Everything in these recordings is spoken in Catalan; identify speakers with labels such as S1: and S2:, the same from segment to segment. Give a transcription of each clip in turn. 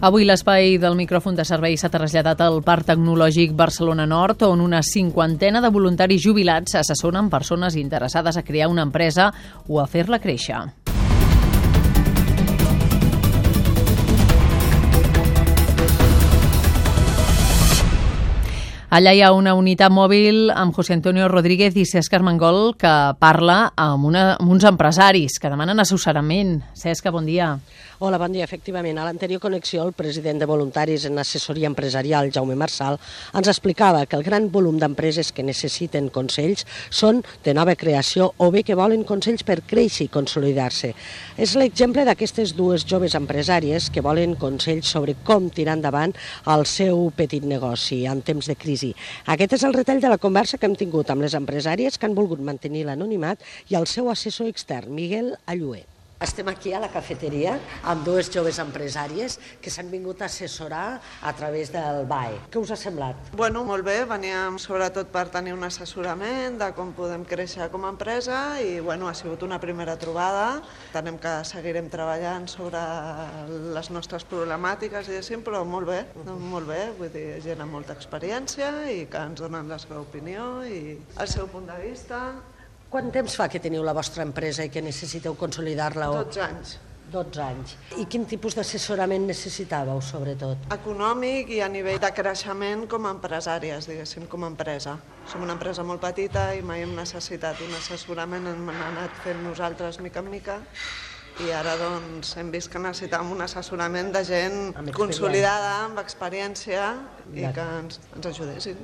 S1: Avui l'espai del micròfon de servei s'ha traslladat al Parc Tecnològic Barcelona Nord, on una cinquantena de voluntaris jubilats assessoren persones interessades a crear una empresa o a fer-la créixer. Allà hi ha una unitat mòbil amb José Antonio Rodríguez i Cesc Armengol que parla amb, una, amb uns empresaris que demanen assessorament. Cesc, bon dia.
S2: Hola, bon dia. Efectivament, a l'anterior connexió el president de voluntaris en assessoria empresarial, Jaume Marçal, ens explicava que el gran volum d'empreses que necessiten consells són de nova creació o bé que volen consells per créixer i consolidar-se. És l'exemple d'aquestes dues joves empresàries que volen consells sobre com tirar endavant el seu petit negoci en temps de crisi crisi. Aquest és el retall de la conversa que hem tingut amb les empresàries que han volgut mantenir l'anonimat i el seu assessor extern, Miguel Allué. Estem aquí a la cafeteria amb dues joves empresàries que s'han vingut a assessorar a través del BAE. Què us ha semblat?
S3: Bueno, molt bé, veníem sobretot per tenir un assessorament de com podem créixer com a empresa i bueno, ha sigut una primera trobada. Tenem que seguirem treballant sobre les nostres problemàtiques, diguéssim, però molt bé, molt bé, vull dir, gent amb molta experiència i que ens donen la seva opinió i el seu punt de vista
S2: quant temps fa que teniu la vostra empresa i que necessiteu consolidar-la?
S3: 12 anys.
S2: 12 anys. I quin tipus d'assessorament necessitàveu, sobretot?
S3: Econòmic i a nivell de creixement com a empresàries, diguéssim, com a empresa. Som una empresa molt petita i mai hem necessitat un assessorament, hem anat fent nosaltres mica en mica i ara doncs hem vist que necessitàvem un assessorament de gent amb consolidada, amb experiència i que ens, ens ajudessin.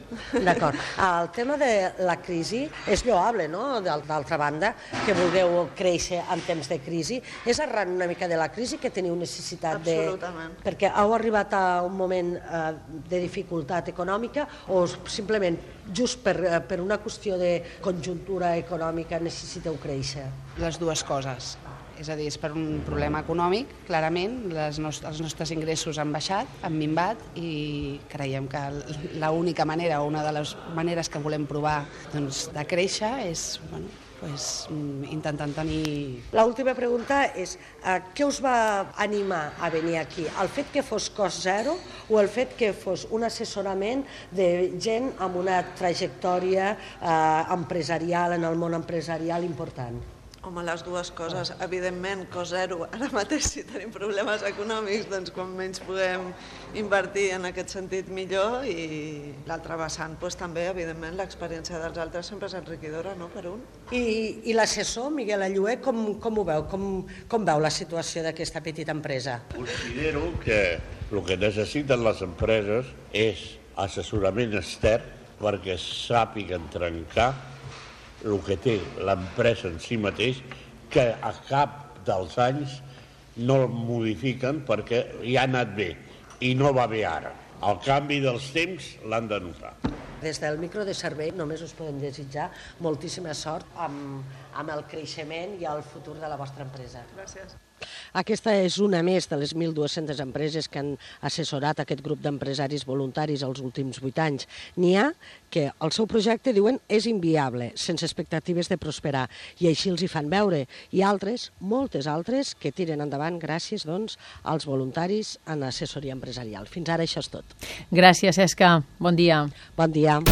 S2: D'acord. El tema de la crisi és lloable, no?, d'altra banda, que vulgueu créixer en temps de crisi. És arran una mica de la crisi que teniu necessitat
S3: de... Absolutament.
S2: Perquè heu arribat a un moment eh, de dificultat econòmica o simplement just per, eh, per una qüestió de conjuntura econòmica necessiteu créixer?
S4: Les dues coses és a dir, és per un problema econòmic, clarament, les nos els nostres ingressos han baixat, han minvat i creiem que l'única manera o una de les maneres que volem provar doncs, de créixer és bueno, pues, intentant tenir...
S2: L'última pregunta és, eh, què us va animar a venir aquí? El fet que fos cost zero o el fet que fos un assessorament de gent amb una trajectòria eh, empresarial, en el món empresarial important?
S3: Home, les dues coses. Evidentment, cos zero. Ara mateix, si tenim problemes econòmics, doncs quan menys podem invertir en aquest sentit millor i l'altre vessant, doncs, també, evidentment, l'experiència dels altres sempre és enriquidora, no?, per un.
S2: I, i l'assessor, Miguel Allué, com, com ho veu? Com, com veu la situació d'aquesta petita empresa?
S5: Considero que el que necessiten les empreses és assessorament extern perquè sàpiguen trencar el que té l'empresa en si mateix, que a cap dels anys no el modifiquen perquè ja ha anat bé i no va bé ara. El canvi dels temps l'han de notar.
S2: Des del micro de servei només us podem desitjar moltíssima sort amb, amb el creixement i el futur de la vostra empresa.
S3: Gràcies.
S2: Aquesta és una més de les 1.200 empreses que han assessorat aquest grup d'empresaris voluntaris els últims 8 anys. N'hi ha que el seu projecte, diuen, és inviable, sense expectatives de prosperar, i així els hi fan veure. I altres, moltes altres, que tiren endavant gràcies doncs, als voluntaris en assessoria empresarial. Fins ara això és tot.
S1: Gràcies, Esca. Bon dia.
S2: Bon dia.